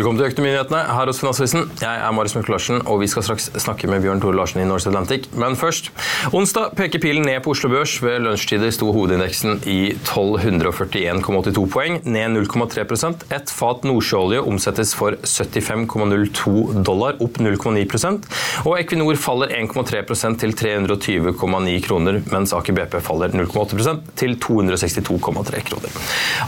Velkommen til Økonominyhetene her hos Finansavisen. Jeg er Marius Mørk Larsen, og vi skal straks snakke med Bjørn Tore Larsen i Norse Atlantic. Men først. Onsdag peker pilen ned på Oslo Børs. Ved lunsjtider sto hovedindeksen i 1241,82 poeng, ned 0,3% Et fat nordsjøolje omsettes for 75,02 dollar, opp 0,9% Og Equinor faller 1,3% til 320,9 kroner, mens Aker BP faller 0,8% til 262,3 kroner.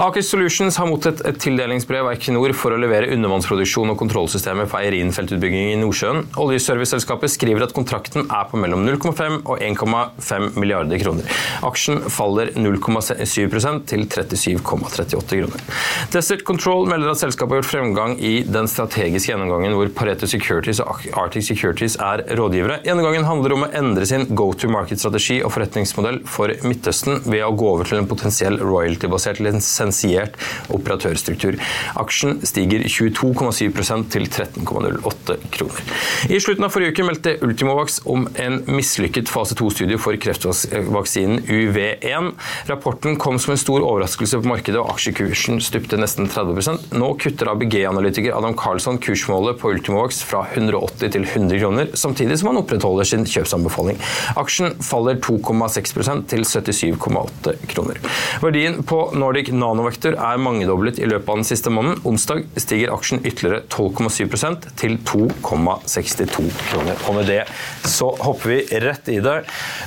Aker Solutions har mottatt et tildelingsbrev av Equinor for å levere undervann undervannsproduksjon og kontrollsystemet for Eirin-feltutbygging i Nordsjøen. Oljeserviceselskapet skriver at kontrakten er på mellom 0,5 og 1,5 milliarder kroner. Aksjen faller 0,7% til 37,38 kroner. Desert Control melder at selskapet har gjort fremgang i den strategiske gjennomgangen hvor Pareto Securities og Arctic Securities er rådgivere. Gjennomgangen handler om å endre sin go-to-market-strategi og forretningsmodell for Midtøsten ved å gå over til en potensiell royalty-basert lisensiert operatørstruktur. Aksjen stiger 22 2,7 til 13,08 kroner. I slutten av forrige uke meldte Ultimovax om en mislykket fase 2-studie for kreftvaksinen UV1. Rapporten kom som en stor overraskelse på markedet, og aksjekursen stupte nesten 30% Nå kutter ABG-analytiker Adam Karlsson kursmålet på Ultimovax fra 180 til 100 kroner, samtidig som han opprettholder sin kjøpsanbefaling. Aksjen faller 2,6% til 77,8 kroner. Verdien på Nordic Nanovector er mangedoblet i løpet av den siste måneden. Onsdag stiger aksjen aksjen ytterligere 12,7% til 2,62 kroner. Og med det så hopper vi rett i det.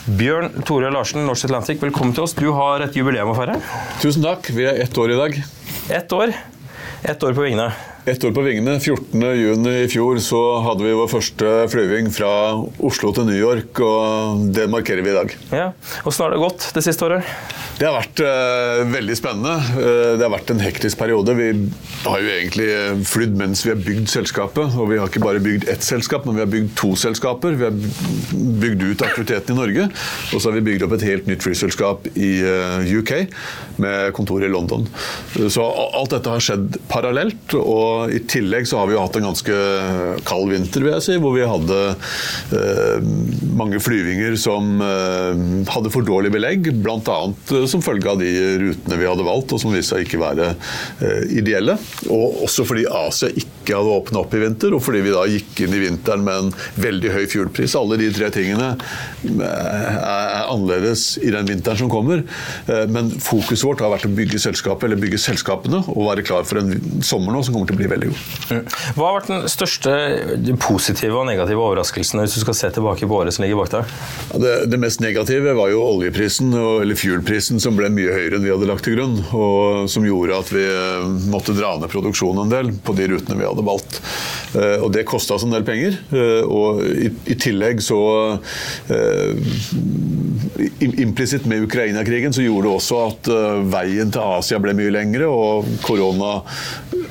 Bjørn Tore Larsen, Norsk Atlantic, velkommen til oss. Du har et jubileum å feire. Tusen takk. Vi er ett år i dag. Ett år. Ett år på vingene. Ett år på vingene. 14.6 i fjor så hadde vi vår første flyving fra Oslo til New York, og det markerer vi i dag. Ja. Hvordan har det gått det siste året? Det har vært uh, veldig spennende. Uh, det har vært en hektisk periode. Vi har jo egentlig flydd mens vi har bygd selskapet. Og vi har ikke bare bygd ett selskap, men vi har bygd to selskaper. Vi har bygd ut aktiviteten i Norge. Og så har vi bygd opp et helt nytt flyselskap i uh, eh, UK med kontor i London. Så alt dette har skjedd parallelt. Og i tillegg så har vi jo hatt en ganske kald vinter, vil jeg si, hvor vi hadde mange flyvinger som hadde for dårlig belegg. Blant annet som følge av de rutene vi hadde valgt, og som viste seg ikke være eh, ideelle. Og også fordi Asia ikke hadde åpna opp i vinter, og fordi vi da gikk inn i vinteren med en veldig høy fuelpris. Alle de tre tingene eh, er annerledes i den vinteren som kommer. Eh, men fokuset vårt har vært å bygge selskapet, eller bygge selskapene og være klar for en sommer nå som kommer til å bli veldig god. Mm. Hva har vært den største positive og negative overraskelsen hvis du skal se tilbake på året som ligger bak deg? det, det, mest negative var jo oljeprisen, eller fuel-prisen, som ble mye høyere enn vi hadde lagt til grunn, og som gjorde at vi eh, måtte dra ned produksjonen en del på de rutene vi hadde valgt. Eh, og det kosta oss en del penger. Eh, og i, i tillegg så Implisitt med Ukraina-krigen så gjorde det også at veien til Asia ble mye lengre, og korona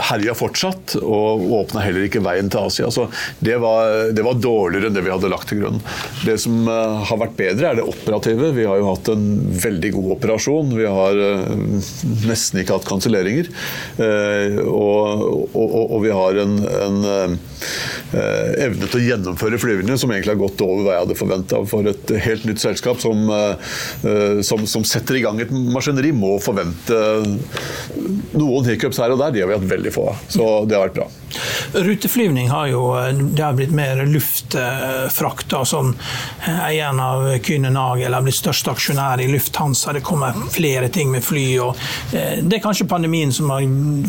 herja fortsatt, og åpna heller ikke veien til Asia. Så det var, det var, dårligere enn det vi hadde lagt til grunn. Det som har vært bedre, er det operative. Vi har jo hatt en veldig god operasjon. Vi har eh, nesten ikke hatt kanselleringer. Eh, og, og, og, vi har en, en eh, evne til å gjennomføre flyvningene som egentlig har gått over hva jeg hadde forventa for et helt nytt selskap som, som, som, setter i gang et maskineri, må forvente noen hiccups her og der. De har vi hatt veldig få av. Så det har vært bra. Ruteflyvning har jo det har blitt mer luftfrakt. Sånn, eieren av Kühne Nagel har blitt største aksjonær i Lufthansa. Det kommer flere ting med fly. og Det er kanskje pandemien som har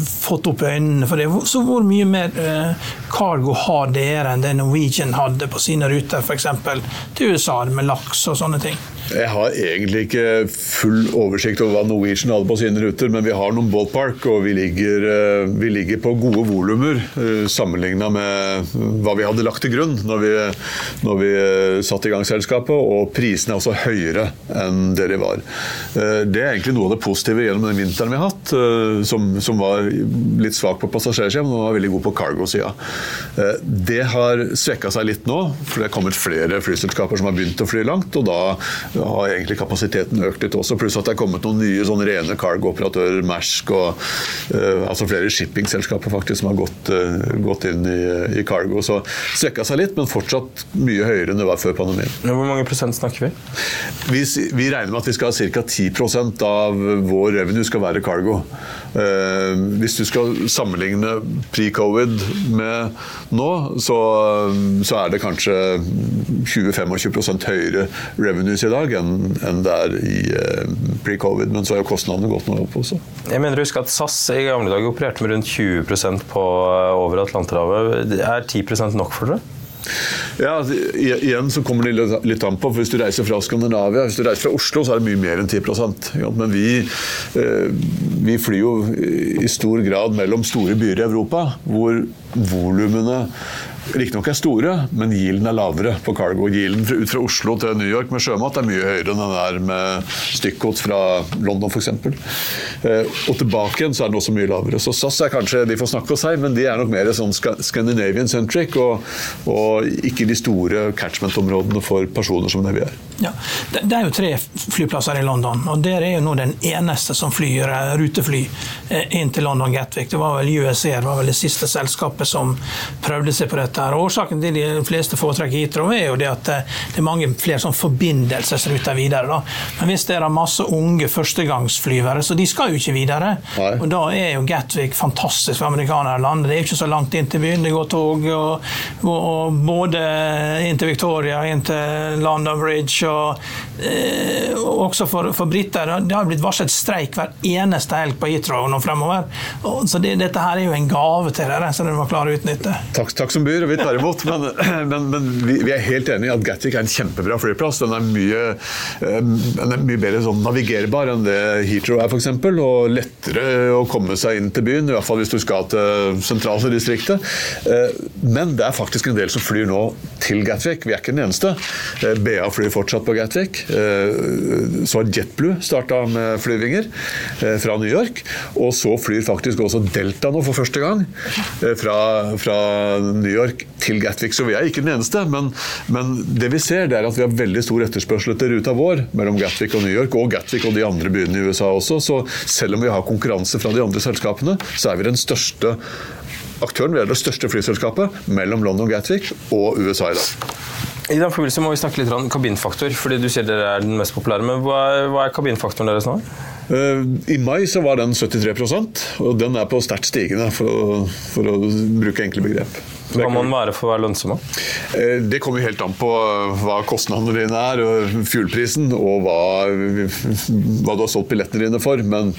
fått opp øynene for det. Så hvor mye mer cargo har dere enn det Norwegian hadde på sine ruter, f.eks. til USA med laks og sånne ting? Jeg har egentlig ikke full oversikt over hva Norwegian hadde på sine ruter, men vi har noen ballpark, og vi ligger, eh, vi ligger på gode volumer eh, sammenligna med hva vi hadde lagt til grunn når vi, når vi eh, satte i gang selskapet, og prisene er også høyere enn det de var. Det er egentlig noe av det positive gjennom den vinteren vi har hatt, som, som var litt svak på passasjersida, men var veldig god på cargo-sida. Det har svekka seg litt nå, for det er kommet flere flyselskaper som har begynt å fly langt, og da har egentlig kapasiteten økt litt også. Pluss at det er kommet noen nye sånn rene cargo-operatører, Mersk og altså flere shippingselskaper faktisk som har gått, gått inn i, i, cargo. Så svekka seg litt, men fortsatt mye høyere enn det var før pandemien. Hvor mange prosent snakker vi? Vi, vi regner med at vi skal ha ca. 10% av vår revenue skal være cargo. Uh, hvis du skal sammenligne pre-covid med nå, så, så er det kanskje 20-25 høyere revenues i dag enn, enn det er i uh, pre-covid. Men så har jo kostnadene gått noe opp også. Jeg mener husk at SAS i gamle dager opererte med rundt 20% på eh, over Atlanterhavet. Er 10% nok for dere? Ja, igjen så kommer det litt an på. for Hvis du reiser fra Skandinavia, hvis du reiser fra Oslo, så er det mye mer enn 10% Men vi, eh, vi flyr jo i stor grad mellom store byer i Europa, hvor volumene riktignok er store, men yielden er lavere på cargo. Yielden ut fra Oslo til New York med sjømat er mye høyere enn den er med stykkgods fra London f.eks. Eh, og tilbake igjen så er den også mye lavere. Så SAS er kanskje de får snakke for seg, men de er nok mer sånn Scandinavian-centric, og, og, ikke de store catchment-områdene for personer som det vi er. Ja, det, er jo tre flyplasser i London, og der er jo nå den eneste som flyr eh, rutefly eh, inn til London Gatwick. Det var vel USAir var vel det siste selskapet som prøvde seg på dette dette. her. Årsaken til de fleste foretrekker Heathrow er jo det at eh, det er mange flere sånn forbindelsesruter videre. Da. Men hvis det er masse unge førstegangsflyvere, så de skal jo ikke videre. Nei. Og da er jo Gatwick fantastisk for amerikanerland. Det er ikke så langt inn til byen. Det går tog og, og både inn til Victoria, inn til London Bridge og, eh, også for, for briter. Det har blitt varslet streik hver eneste helg på Heathrow nå fremover. Og, så det, dette her er jo en gave til dere, som dere må klare å utnytte. Takk, takk som byr vi tar imot. Men, men, men vi, vi, er helt enig i at Gatwick er en kjempebra flyplass. Den er mye, eh, den er mye bedre sånn navigerbar enn det Heathrow er, f.eks. Og lettere å komme seg inn til byen, i hvert fall hvis du skal til sentrale distriktet. Eh, men det er faktisk en del som flyr nå til Gatwick. Vi er ikke den eneste. Eh, BA flyr fortsatt på Gatwick. Så har JetBlue starta med flyvinger fra New York. Og så flyr faktisk også Delta nå for første gang fra, fra New York York til Gatwick. Så vi er ikke den eneste. Men, men, det vi ser, det er at vi har veldig stor etterspørsel etter ruta vår mellom Gatwick og New York, og Gatwick og de andre byene i USA også. Så selv om vi har konkurranse fra de andre selskapene, så er vi den største aktøren. Vi er det største flyselskapet mellom London Gatwick og USA i dag. I den forbindelse må vi snakke litt om kabinfaktor, fordi du sier dere er den mest populære. Men hva er, hva er kabinfaktoren deres nå? Eh, I mai så var den 73% og den er på sterkt stigende, for å, for å bruke enkle begrep. Hva kan man være for å være lønnsom? Eh, det kommer helt an på hva kostnadene dine er, og fuelprisen, og hva, hva, du har solgt billettene dine for. Men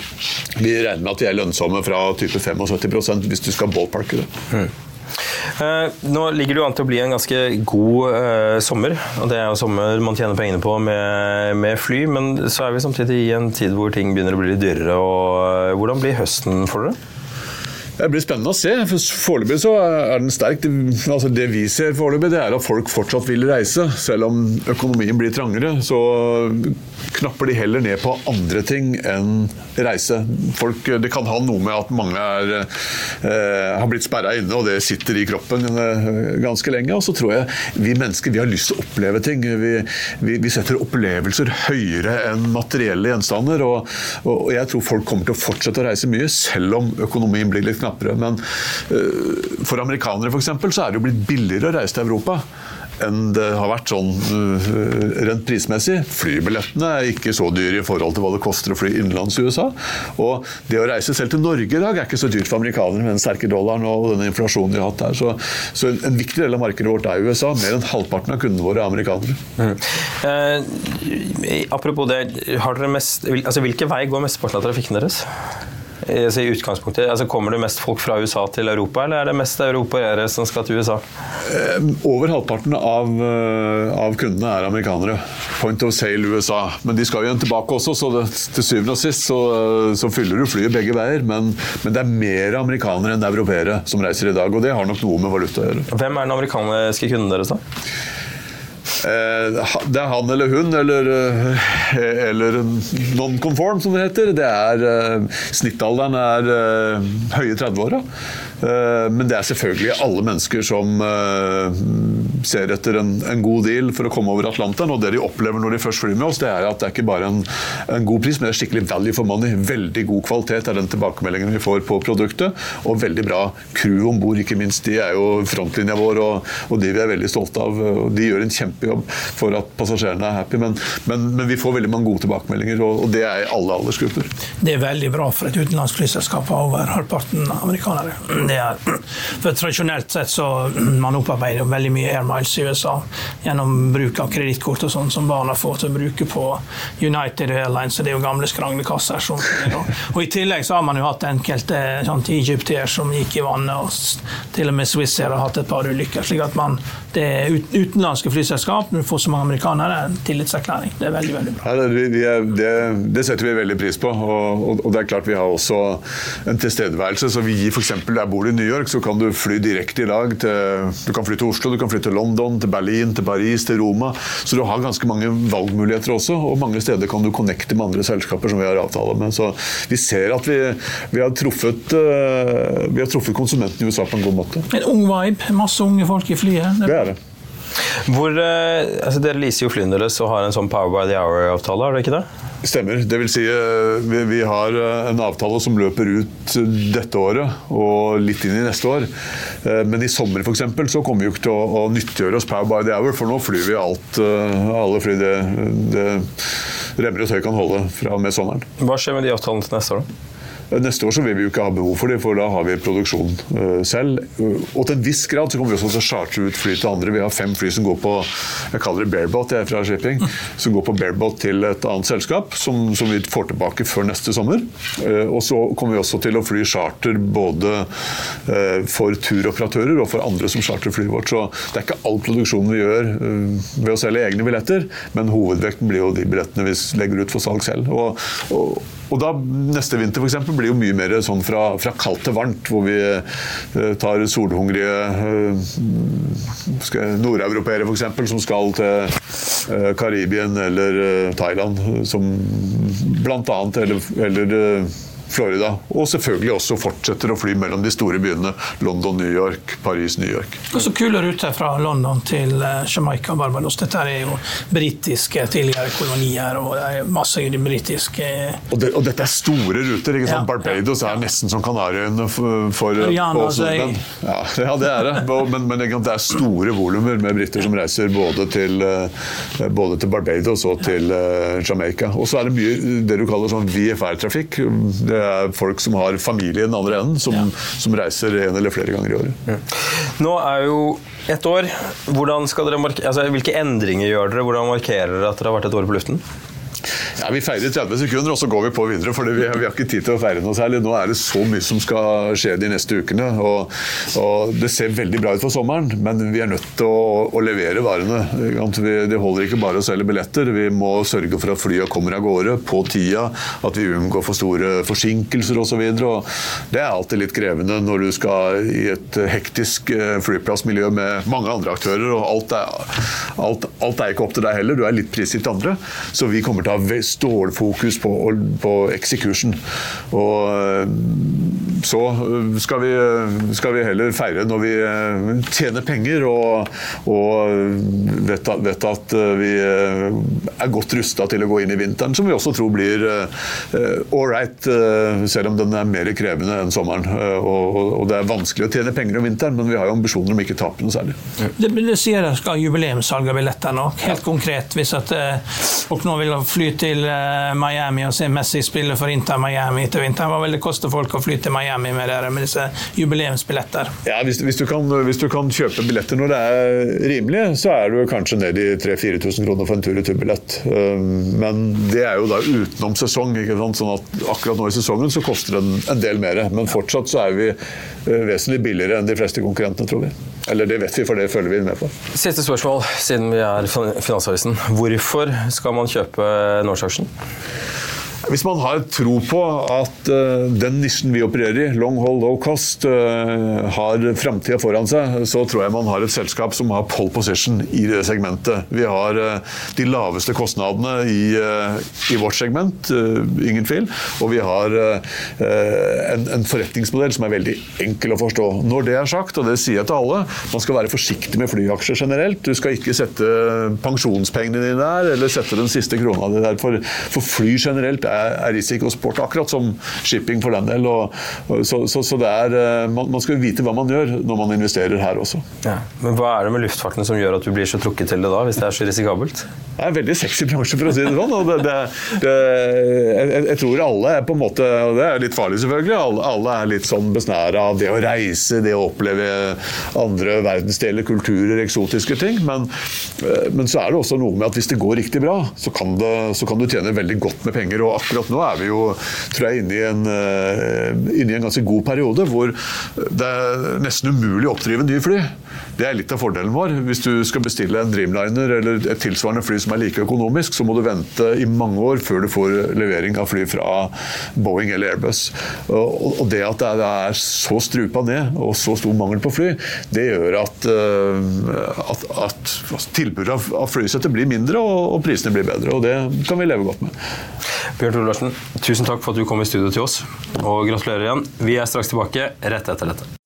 vi regner med at de er lønnsomme fra type 75% hvis du skal ballparke det. Mm. Eh, nå ligger det jo an til å bli en ganske god eh, sommer. og Det er jo sommer man tjener pengene på med, med, fly, men så er vi samtidig i en tid hvor ting begynner å bli litt dyrere. og eh, Hvordan blir høsten for dere? Det blir spennende å se. for Foreløpig er den sterk. Det, altså det vi ser foreløpig, er at folk fortsatt vil reise. Selv om økonomien blir trangere, så knapper de heller ned på andre ting enn reise. Folk, det kan ha noe med at mange er, eh, har blitt sperra inne, og det sitter i kroppen eh, ganske lenge. Og så tror jeg vi mennesker vi har lyst til å oppleve ting. Vi, vi, vi setter opplevelser høyere enn materielle gjenstander. Og, og, jeg tror folk kommer til å fortsette å reise mye, selv om økonomien blir litt knappere. Men eh, for amerikanere f.eks. så er det jo blitt billigere å reise til Europa enn det har vært sånn uh, rent prismessig. Flybillettene er ikke så dyre i forhold til hva det koster å fly innenlands i USA. Og det å reise selv til Norge i dag er ikke så dyrt for amerikanere med den sterke dollaren og den inflasjonen de har hatt der. Så, så en, en, viktig del av markedet vårt er USA. Mer enn halvparten av kundene våre er amerikanere. Mm. Eh, apropos det, mest, altså, hvilken vei går mesteparten av trafikken deres? Altså i utgangspunktet, altså Kommer det mest folk fra USA til Europa, eller er det mest europeere som skal til USA? Eh, over halvparten av, eh, av, kundene er amerikanere. Point of sale USA. Men de skal jo igjen tilbake også, så det, til syvende og sist så, så fyller du flyet begge veier. Men, men, det er mer amerikanere enn europeere som reiser i dag, og det har nok noe med valuta å gjøre. Hvem er den amerikanske kunden deres, da? Eh, det er han eller hun, eller, eh, eller non-conform, som det heter. Det er, eh, snittalderen er høye 30-åra. Eh, men det er selvfølgelig alle mennesker som eh, ser etter en, en, god deal for å komme over Atlanteren. Og det de opplever når de først flyr med oss, det er at det er ikke bare en, en god pris, men det er skikkelig value for money. Veldig god kvalitet er den tilbakemeldingen vi får på produktet. Og veldig bra crew om bord, ikke minst. De er jo frontlinja vår, og, og, de vi er veldig stolte av. og De gjør en kjempejobb for at passasjerene er happy. Men, men, men vi får veldig mange gode tilbakemeldinger, og, og, det er i alle aldersgrupper. Det er veldig bra for et utenlandsk flyselskap å over halvparten amerikanere det er For tradisjonelt sett så man opparbeider veldig mye air miles i USA gjennom bruk av kredittkort og sånn som barna får til å bruke på United Airlines, så det er jo gamle skranglekasser. Sånn, og I tillegg så har man jo hatt enkelte sånn, egyptier som gikk i vannet, og til og med Swissair har hatt et par ulykker. slik at man, det er utenlandske flyselskap, men for så mange amerikanere, er en tillitserklæring. Det er veldig veldig bra. Ja, det, det, det, setter vi veldig pris på. Og, og, og, det er klart vi har også en tilstedeværelse. så vi gir f.eks. der bor du i New York, så kan du fly direkte i dag til Du kan fly til Oslo, du kan fly til London, til Berlin, til Paris, til Roma. Så du har ganske mange valgmuligheter også, og mange steder kan du connecte med andre selskaper som vi har avtale med. Så vi ser at vi, vi, har, truffet, uh, vi har truffet konsumenten i USA på en god måte. En ung vibe, masse unge folk i flyet. Det er det. Hvor, eh, altså Dere leaser jo flyene deres og har en sånn Power by the Hour-avtale, har dere ikke det? Stemmer. Det vil si, eh, vi, vi, har eh, en avtale som løper ut dette året og litt inn i neste år. Men i sommer for eksempel, så kommer vi jo ikke til å, å nyttiggjøre oss Power by the Hour, for nå flyr vi alt, alle fly det, det remmer og tøy kan holde fra og med sommeren. Hva skjer med de avtalene til neste år? da? Neste år så vil vi jo ikke ha behov for det, for da har vi produksjon uh, selv. Og til en viss grad så kommer vi også til å chartre ut fly til andre. Vi har fem fly som går på jeg kaller det bareboat, jeg er fra shipping, som går på bareboat til et annet selskap, som, som vi får tilbake før neste sommer. Uh, og så kommer vi også til å fly charter både uh, for turoperatører og for andre som charter flyet vårt. Så det er ikke all produksjonen vi gjør ved å selge egne billetter, men hovedvekten blir jo de billettene vi legger ut for salg selv. Og, og, og da Neste vinter for eksempel, blir jo mye mer sånn fra, fra kaldt til varmt, hvor vi eh, tar solhungrige eh, nordeuropeere f.eks. som skal til eh, Karibien eller eh, Thailand, som blant annet, eller, eller eh, Florida. Og selvfølgelig også fortsetter å fly mellom de store byene London, New York, Paris, New York. Og så kule ruter fra London til eh, Jamaica og Barbados. Dette er jo britiske tidligere kolonier, og det er masse britiske og, det, og, dette er store ruter. ikke sant? Ja, Barbados er nesten som Kanariøyene for, for oss men, Ja, ja, det er det. Men, men, det er store volumer med briter som reiser både til, eh, både til Barbados og til Jamaica. Og så er det mye det du kaller sånn VFR-trafikk. Det det er folk som har familie i den andre enden, som, ja. som reiser en eller flere ganger i året. Mm. Nå er jo et år. Altså, hvilke endringer gjør dere? Hvordan markerer dere at dere har vært et år på luften? Ja, Vi feirer 30 sekunder, og så går vi på videre. for vi, vi, har ikke tid til å feire noe særlig. Nå er det så mye som skal skje de neste ukene. Og, og Det ser veldig bra ut for sommeren, men vi er nødt til å, å levere varene. Det holder ikke bare å selge billetter. Vi må sørge for at flyene kommer av gårde på tida, at vi unngår for store forsinkelser osv. Det er alltid litt krevende når du skal i et hektisk eh, flyplassmiljø med mange andre aktører. og alt er, alt, alt er ikke opp til deg heller. Du er litt prisgitt andre. Så vi kommer til å ha stålfokus på, på execution. Og så skal vi, skal vi, heller feire når vi tjener penger og, og vet, vet, at vi er godt rusta til å gå inn i vinteren, som vi også tror blir all right, selv om den er mer krevende enn sommeren. Og, og det er vanskelig å tjene penger om vinteren, men vi har jo ambisjoner om ikke tape noe særlig. Det, det sier dere skal ha jubileumssalg av billetter nå. Helt konkret, hvis at eh, folk nå vil fly til eh, Miami og se Messi spille for Inter Miami til vinteren, hva vil det koste folk å fly til Miami med, dere, med disse jubileumsbilletter? Ja, hvis, hvis, du kan, hvis, du kan, kjøpe billetter når det er rimelig, så er du kanskje ned i 3000-4000 kroner for en tur-retur-billett. Um, men det er jo da utenom sesong. ikke sant? Sånn at akkurat nå i sesongen så koster det en, en del mer. Men fortsatt så er vi vesentlig billigere enn de fleste konkurrentene, tror vi. Eller det vet vi, for det følger vi med på. Siste spørsmål, siden vi er Finansavisen. Hvorfor skal man kjøpe Norse-aksjen? Hvis man har tro på at uh, den nisjen vi opererer i, long hold, low cost, uh, har framtida foran seg, så tror jeg man har et selskap som har pole position i det segmentet. Vi har uh, de laveste kostnadene i, i vårt segment, ingen tvil. Og vi har en, en, forretningsmodell som er veldig enkel å forstå. Når det er sagt, og det sier jeg til alle, man skal være forsiktig med flyaksjer generelt. Du skal ikke sette pensjonspengene dine der, eller sette den siste krona di der. For, for fly generelt er er risikosport, akkurat som shipping for den del. Og, så, så, så er, eh, man, man, skal vite hva man gjør når man investerer her også. Ja. Men hva er det med luftfarten som gjør at du blir så trukket til det da, hvis det er så risikabelt? Det er en veldig sexy bransje, for å si det sånn. det, det, det, jeg, jeg, tror alle er på en måte og Det er litt farlig, selvfølgelig. Alle, alle er litt sånn besnæra av det å reise, det å oppleve andre verdensdeler, kulturer, eksotiske ting. Men, eh, men, så er det også noe med at hvis det går riktig bra, så kan, så kan du tjene veldig godt med penger. og akkurat nå er vi jo tror jeg, inne i, en, eh, inne i en ganske god periode hvor det er nesten umulig å oppdrive nye fly. Det er litt av fordelen vår. Hvis du skal bestille en Dreamliner eller et tilsvarende fly som er like økonomisk, så må du vente i mange år før du får levering av fly fra Boeing eller Airbus. Og det at det er så strupa ned og så stor mangel på fly, det gjør at, eh, at, at tilbudet av flysetter blir mindre og prisene blir bedre. Og det kan vi leve godt med. Bjørn Tore Larsen, tusen takk for at du kom i studio til oss. Og gratulerer igjen. Vi er straks tilbake rett etter dette.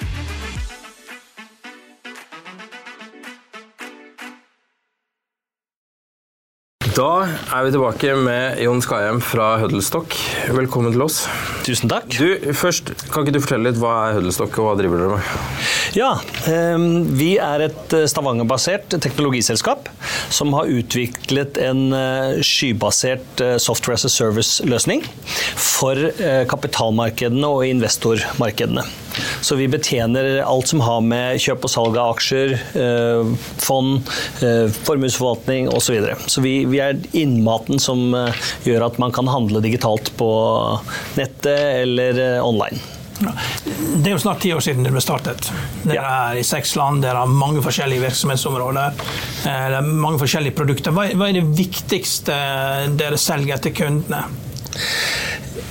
Da er vi tilbake med Jon Skahjem fra Huddlestock. Velkommen til oss. Tusen takk. Du, først, Kan ikke du fortelle litt hva er Huddlestock, og hva driver dere med? Ja, ehm, Vi er et eh, Stavanger-basert teknologiselskap som har utviklet en eh, skybasert eh, software as a service-løsning for kapitalmarkedene og investormarkedene. Så vi betjener alt som har med kjøp og salg av aksjer, fond, formuesforvaltning osv. Så, videre. så vi, vi er innmaten som gjør at man kan handle digitalt på nettet eller online. Det er jo snart ti år siden dere ble startet. Dere er i seks land, dere har mange forskjellige virksomhetsområder. Eh, det er mange forskjellige produkter. Hva er det viktigste dere selger til kundene?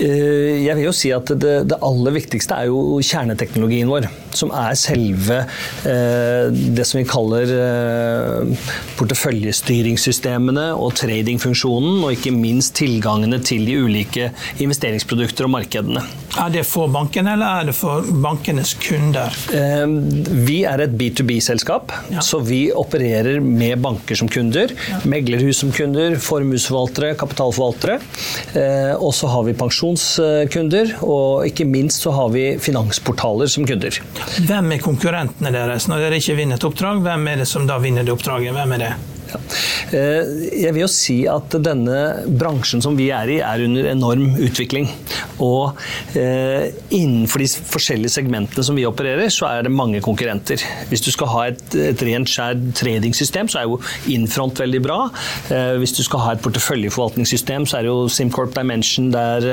Eh, jeg vil jo si at det, det, aller viktigste er jo kjerneteknologien vår. Som er selve eh, det som vi kaller eh, porteføljestyringssystemene og tradingfunksjonen, og ikke minst tilgangene til de ulike investeringsprodukter og markedene. Er det for bankene, eller er det for bankenes kunder? Vi er et B2B-selskap, ja. så vi opererer med banker som kunder. Ja. Meglerhus som kunder, formuesforvaltere, kapitalforvaltere. Eh, og så har vi pensjonskunder, og ikke minst så har vi finansportaler som kunder. Hvem er konkurrentene deres når dere ikke vinner et oppdrag? Hvem er det som da vinner det oppdraget? Hvem er det? Ja. Eh, jeg vil jo si at denne bransjen som vi er i, er under enorm utvikling. Og eh, innenfor de forskjellige segmentene som vi opererer, så er det mange konkurrenter. Hvis du skal ha et, et rent skjært tradingsystem, så er jo Infront veldig bra. Eh, hvis du skal ha et porteføljeforvaltningssystem, så er jo SimCorp Dimension der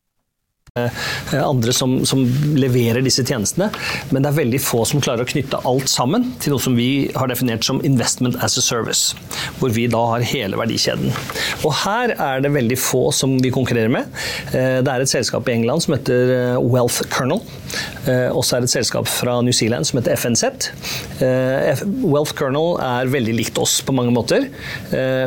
Eh, andre som, som, leverer disse tjenestene, men det er veldig få som klarer å knytte alt sammen til noe som vi har definert som investment as a service, hvor vi da har hele verdikjeden. Og her er det veldig få som vi konkurrerer med. Eh, det er et selskap i England som heter eh, Wealth Kernel. Og så er det et selskap fra New Zealand som heter FNZ. Wealth Kernel er veldig likt oss på mange måter,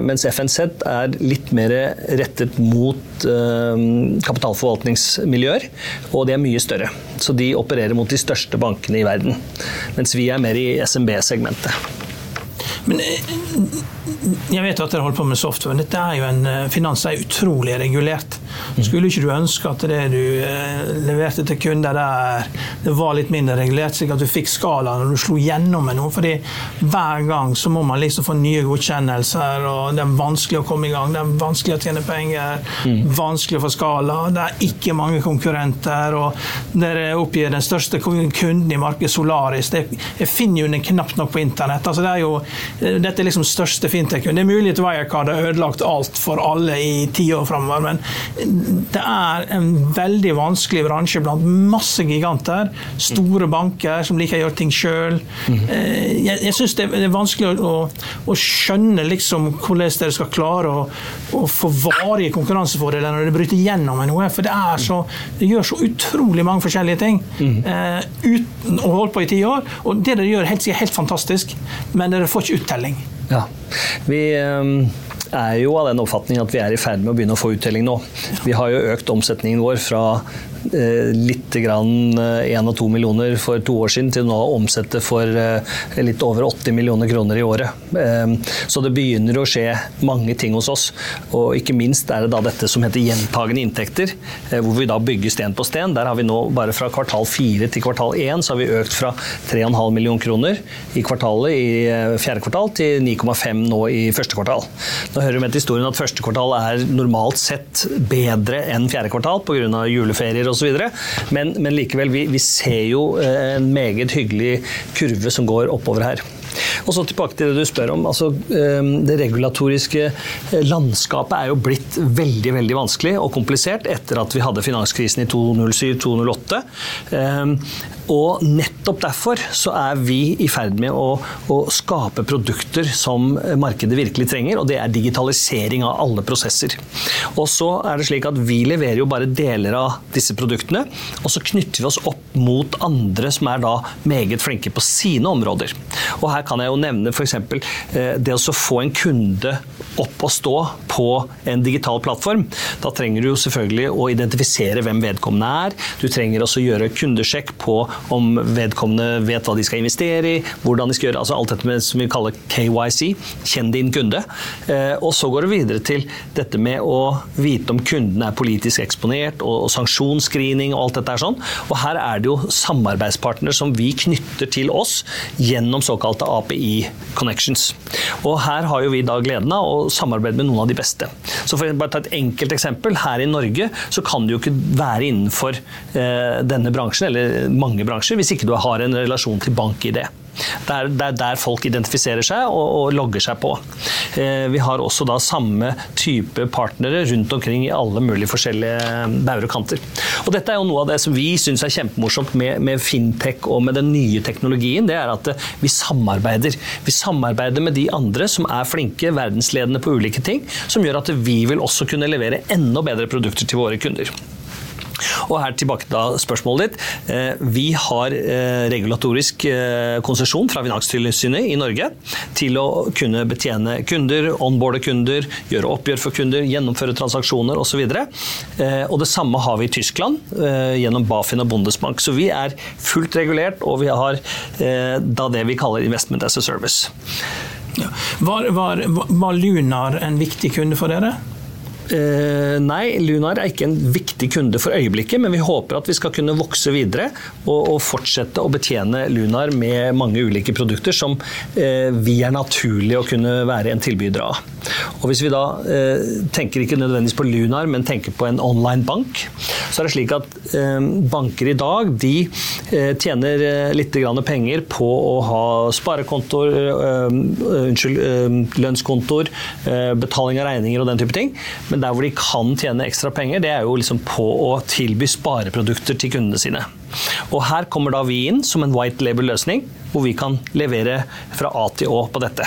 mens FNZ er litt mer rettet mot kapitalforvaltningsmiljøet miljøer, og de er mye større. Så de opererer mot de største bankene i verden. Mens vi er mer i SMB-segmentet. Men eh, jeg vet at dere holder på med software. Dette er jo en eh, finans er utrolig regulert. Skulle ikke du ønske at det du eh, leverte til kunder der, det var litt mindre regulert, slik at du fikk skala når du slo gjennom med noe? Fordi hver gang så må man liksom få nye godkjennelser, og det er vanskelig å komme i gang. Det er vanskelig å tjene penger, mm. vanskelig å få skala. Det er ikke mange konkurrenter, og dere oppgir den største kunden i markedet, Solaris. Det, jeg finner jo den knapt nok på internett. Altså, det er jo, dette er liksom største fintech-kunden. Det er mulig at Wirecard har ødelagt alt for alle i ti år framover, men det er en veldig vanskelig bransje blant masse giganter. Store banker som liker å gjøre ting sjøl. Eh, jeg, jeg syns det er vanskelig å, å, skjønne liksom hvordan dere skal klare å, å få varige konkurransefordeler når det bryter gjennom med noe. For det, er så, det gjør så utrolig mange forskjellige ting uh, uten å holde på i ti år. Og det dere gjør, er helt, helt fantastisk, men dere får ikke uttelling. Ja, vi... Um er jo av den oppfatning at vi er i ferd med å begynne å få uttelling nå. Vi har jo økt omsetningen vår fra litt grann 1 eh, og 2 millioner for to år siden, til nå å omsette for eh, litt over 80 millioner kroner i året. Så det begynner å skje mange ting hos oss. Og ikke minst er det da dette som heter gjentagende inntekter, hvor vi da bygger sten på sten. Der har vi nå bare fra kvartal 4 til kvartal 1 så har vi økt fra 3,5 millioner kroner i kvartalet i fjerde kvartal til 9,5 nå i første kvartal. Nå hører vi med til historien at første kvartal er normalt sett bedre enn fjerde kvartal pga. juleferier og osv. Men, men likevel, vi, vi ser jo eh, en meget hyggelig kurve som går oppover her. Og så tilbake til det du spør om. Altså, eh, det regulatoriske eh, landskapet er jo blitt veldig veldig vanskelig og komplisert etter at vi hadde finanskrisen i 2007-2008. Og nettopp derfor så er vi i ferd med å, å, skape produkter som markedet virkelig trenger, og det er digitalisering av alle prosesser. Og så er det slik at vi leverer jo bare deler av disse produktene, og så knytter vi oss opp mot andre som er da meget flinke på sine områder. Og her kan jeg jo nevne f.eks. Eh, det å få en kunde opp og stå på en digital plattform. Da trenger du jo selvfølgelig å identifisere hvem vedkommende er. Du trenger også å gjøre kundesjekk på om vedkommende vet hva de skal investere i, hvordan de skal gjøre altså alt dette med, som vi kaller KYC, kjenn din kunde. Eh, og så går det videre til dette med å vite om kunden er politisk eksponert, og, og sanksjonsscreening og alt dette er sånn. Og her er det jo samarbeidspartner som vi knytter til oss gjennom såkalte API connections. Og her har jo vi da gleden av å samarbeide med noen av de beste. Så for å ta et enkelt eksempel. Her i Norge så kan du jo ikke være innenfor eh, denne bransjen, eller mange bransjer, hvis ikke du har en relasjon til bank-ID. Det er, det er der folk identifiserer seg og, og logger seg på. Eh, vi har også da samme type partnere rundt omkring i alle mulige forskjellige bauger og kanter. Og dette er jo noe av det som vi syns er kjempemorsomt med, med, fintech og med den nye teknologien. Det er at eh, vi samarbeider. Vi samarbeider med de andre som er flinke, verdensledende på ulike ting, som gjør at vi vil også kunne levere enda bedre produkter til våre kunder. Og her tilbake til spørsmålet ditt. Eh, vi har eh, regulatorisk eh, konsesjon fra Finanstilsynet i Norge til å kunne betjene kunder, onboarde kunder, gjøre oppgjør for kunder, gjennomføre transaksjoner osv. Og det samme har vi i Tyskland gjennom Bafin og Bundesbank. Så vi er fullt regulert, og vi har da det vi kaller investment as a service. Var, var, var Lunar en viktig kunde for dere? Eh, nei, Lunar er ikke en viktig kunde for øyeblikket, men vi håper at vi skal kunne vokse videre og, og fortsette å betjene Lunar med mange ulike produkter som eh, vi er naturlig å kunne være en tilbyder av. Og Hvis vi da eh, tenker ikke nødvendigvis på Lunar, men tenker på en online bank, så er det slik at eh, banker i dag de eh, tjener eh, litt penger på å ha sparekontoer, unnskyld, lønnskontoer, betaling av regninger og den type ting. Men der hvor de kan tjene ekstra penger, det er jo liksom på å tilby spareprodukter til kundene sine. Og her kommer da vi inn som en white label-løsning, hvor vi kan levere fra A til Å på dette.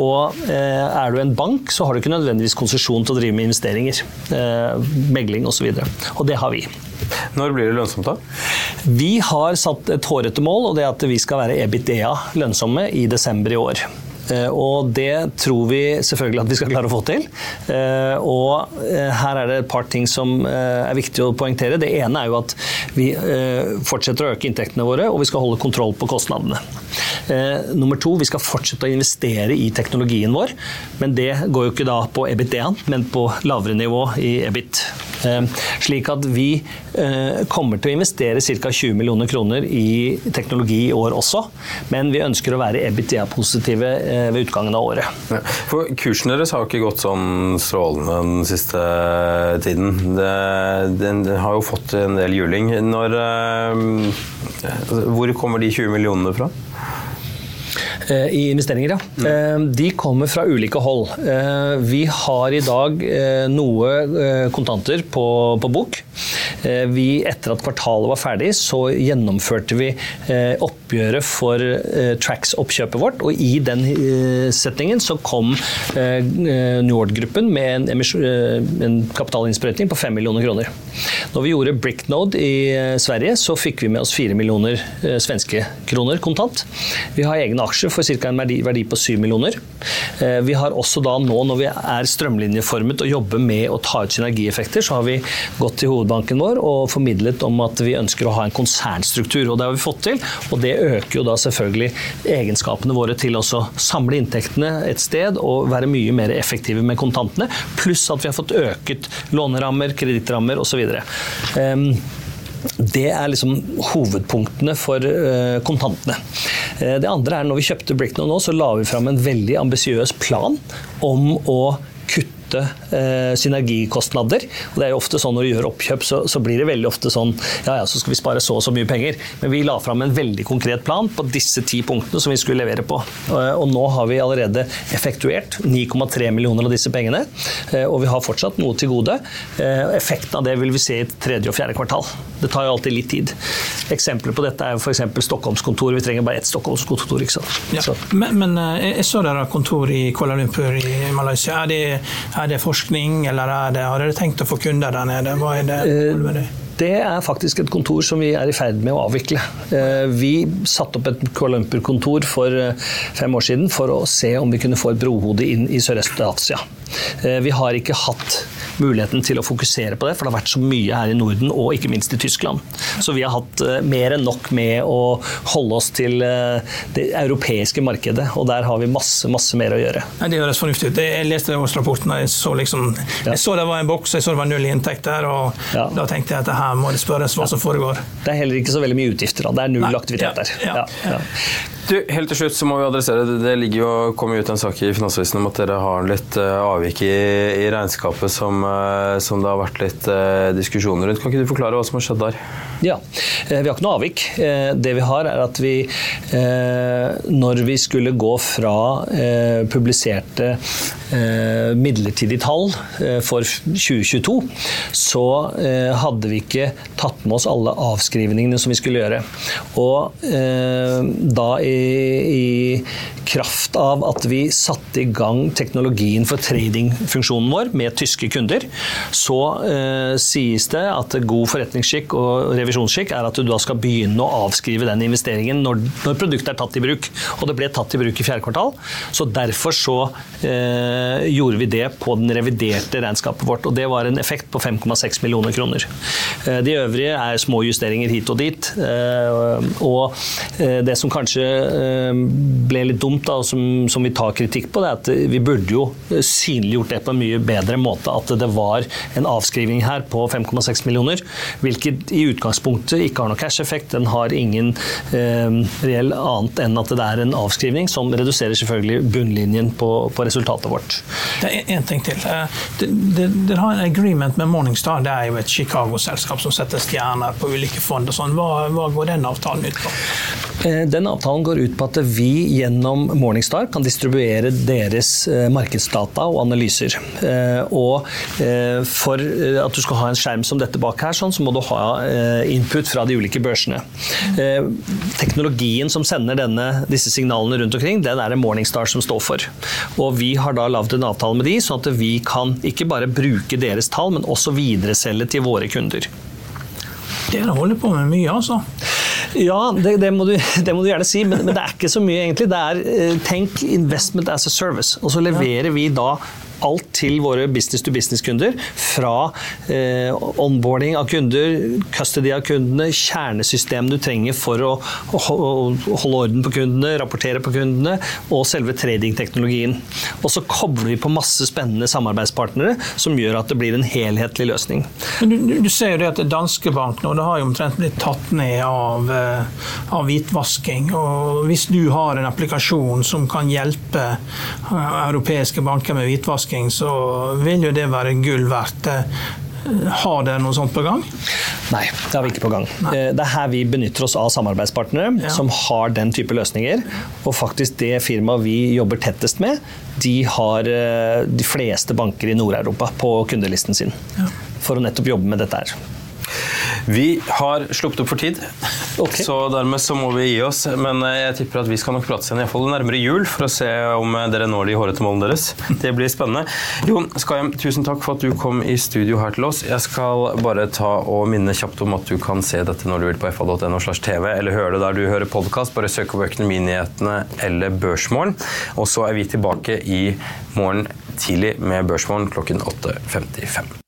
Og eh, Er du en bank, så har du ikke nødvendigvis konsesjon til å drive med investeringer. Eh, megling osv. Og, så og det har vi. Når blir det lønnsomt, da? Vi har satt et hårete mål, og det er at vi skal være EBITDA lønnsomme i desember i år. Eh, og det tror vi selvfølgelig at vi skal klare å få til. Eh, og eh, her er det et par ting som er viktig å poengtere. Det ene er jo at vi fortsetter å øke inntektene våre, og vi skal holde kontroll på kostnadene. Nummer to, vi skal fortsette å investere i teknologien vår. Men det går jo ikke da på EBIT1, men på lavere nivå i EBIT. Slik at vi kommer til å investere ca. 20 millioner kroner i teknologi i år også. Men vi ønsker å være EBIT-positive Eh, ved utgangen av året. Ja, for Kursen deres har jo ikke gått sånn strålende den siste tiden. Den har jo fått en del juling. Når, eh, hvor kommer de 20 millionene fra? Eh, I investeringer, ja. Mm. De kommer fra ulike hold. Vi har i dag noe kontanter på, på bok. Vi, etter at kvartalet var ferdig, så gjennomførte vi oppgjøret for Tracks-oppkjøpet vårt. Og i den settingen så kom Nord-gruppen med en, en kapitalinnsprøytning på 5 millioner kroner. Når vi gjorde Bricknode i Sverige, så fikk vi med oss 4 millioner svenske kroner kontant. Vi har egne aksjer for ca. en verdi, verdi, på 7 millioner. Eh, vi har også da nå, når vi er strømlinjeformet og jobber med å ta ut synergieffekter, så har vi gått til hovedbanken vår og formidlet om at vi ønsker å ha en konsernstruktur. og Det har vi fått til, og det øker jo da selvfølgelig egenskapene våre til å samle inntektene et sted og være mye mer effektive med kontantene, pluss at vi har fått øket lånerammer, kredittrammer osv. Det er liksom hovedpunktene for uh, kontantene. Uh, det andre er når vi kjøpte Bricknow nå, så la vi fram en veldig ambisiøs plan om å kutte eh, synergikostnader. Og det er jo ofte sånn Når du gjør oppkjøp, så, så, blir det veldig ofte sånn ja ja, så skal vi spare så og så mye penger. Men vi la fram en veldig konkret plan på disse ti punktene som vi skulle levere på. Eh, og nå har vi allerede effektuert 9,3 millioner av disse pengene. Eh, og vi har fortsatt noe til gode. Eh, effekten av det vil vi se i tredje og fjerde kvartal. Det tar jo alltid litt tid. Eksempler på dette er f.eks. Stockholmskontor. Vi trenger bare ett Stockholmskontor. ikke sant? Ja, men, men, jeg så dere har kontor i Kuala Lumpur i Malaysia. Er det er det forskning, eller er det, har dere tenkt å få kunder der nede? Hva er det? Eh, det er faktisk et kontor som vi er i ferd med å avvikle. Eh, vi satte opp et Kuala Lumpur-kontor for eh, fem år siden for å se om vi kunne få et brohode inn i Sørøst-Asia. Vi har ikke hatt muligheten til å fokusere på det, for det har vært så mye her i Norden, og ikke minst i Tyskland. Så vi har hatt eh, mer enn nok med å holde oss til eh, det europeiske markedet, og der har vi masse, masse mer å gjøre. Nei, det høres fornuftig ut. Jeg leste årsrapporten, jeg så liksom Jeg så det var en boks, jeg så det var null inntekt der, og ja. da tenkte jeg at her må det spørres hva som foregår. Det er heller ikke så veldig mye utgifter. Da. Det er null Nei, aktivitet ja, der. ja, ja. Du, helt til slutt så må vi adressere det. Det ligger jo, kom ut en sak i Finansavisen om at dere har litt uh, avvik i, i regnskapet som, uh, som, det har vært litt uh, diskusjoner rundt. Kan ikke du forklare hva som har skjedd der? Ja, Vi har ikke noe avvik. Det vi har, er at vi når vi skulle gå fra publiserte midlertidige tall for 2022, så hadde vi ikke tatt med oss alle avskrivningene som vi skulle gjøre. Og da i, i, kraft av at vi satte i gang teknologien for tradingfunksjonen vår med tyske kunder, så eh, sies det at god forretningsskikk og revisjonsskikk er at du da skal begynne å avskrive den investeringen når, når produktet er tatt i bruk. Og det ble tatt i bruk i fjerde kvartal, så derfor så eh, gjorde vi det på den reviderte regnskapet vårt. Og det var en effekt på 5,6 millioner kroner. Eh, de øvrige er små justeringer hit og dit. Eh, og eh, det som kanskje Eh, ble litt dumt, da, som, som, vi tar kritikk på, det er at vi burde jo synliggjort det på en mye bedre måte. At det var en avskriving her på 5,6 millioner, hvilket i utgangspunktet ikke har noe cash-effekt. Den har ingen eh, reell annet enn at det er en avskrivning, som reduserer selvfølgelig bunnlinjen på, på resultatet vårt. Det er en ting til. Eh, dere har en agreement med Morningstar. Det er jo et Chicago-selskap som setter stjerner på ulike fond. og sånn. Hva, hva går den avtalen ut på? Eh, den avtalen går ut på at vi gjennom Morningstar kan distribuere deres eh, markedsdata og analyser. Eh, og for at du skal ha en skjerm som dette bak her, sånn, så må du ha input fra de ulike børsene. Teknologien som sender denne, disse signalene rundt omkring, den er det Morningstar som står for. Og vi har da lagd en avtale med de, sånn at vi kan ikke bare bruke deres tall, men også videreselge til våre kunder. Dere holder på med mye, altså? Ja, det, det, må, du, det må, du, gjerne si, men, men, det er ikke så mye, egentlig. Det er eh, tenk investment as a service. Og så leverer vi da alt til våre business-to-business-kunder. Fra eh, onboarding av kunder, custody av kundene, kjernesystem du trenger for å, å, å holde orden på kundene, rapportere på kundene, og selve tradingteknologien. Og så kobler vi på masse spennende samarbeidspartnere som gjør at det blir en helhetlig løsning. Men du, du ser jo det at Danske Bank nå, det har jo omtrent blitt tatt ned av, eh, av hvitvasking. og Hvis du har en applikasjon som kan hjelpe eh, europeiske banker med hvitvasking, utforskning, så vil jo det være gull verdt. Har dere noe sånt på gang? Nei, det har vi ikke på gang. Nei. Eh, det er her vi benytter oss av samarbeidspartnere ja. som har den type løsninger. Og faktisk det firmaet vi jobber tettest med, de har eh, de fleste banker i Nord-Europa på kundelisten sin. Ja. For å nettopp jobbe med dette her. Vi har sluppet opp for tid, okay. så dermed så må vi gi oss. Men eh, jeg tipper at vi skal nok prate igjen iallfall nærmere jul for å se om eh, dere når de hårete målene deres. Det blir spennende. Jon Skahjem, tusen takk for at du kom i studio her til oss. Jeg skal bare ta og minne kjapt om at du kan se dette når du vil på fa.no slash tv, eller høre det der du hører podkast. Bare søk opp Økonominyhetene eller Børsmorgen. Og så er vi tilbake i morgen tidlig med Børsmorgen klokken 8.55.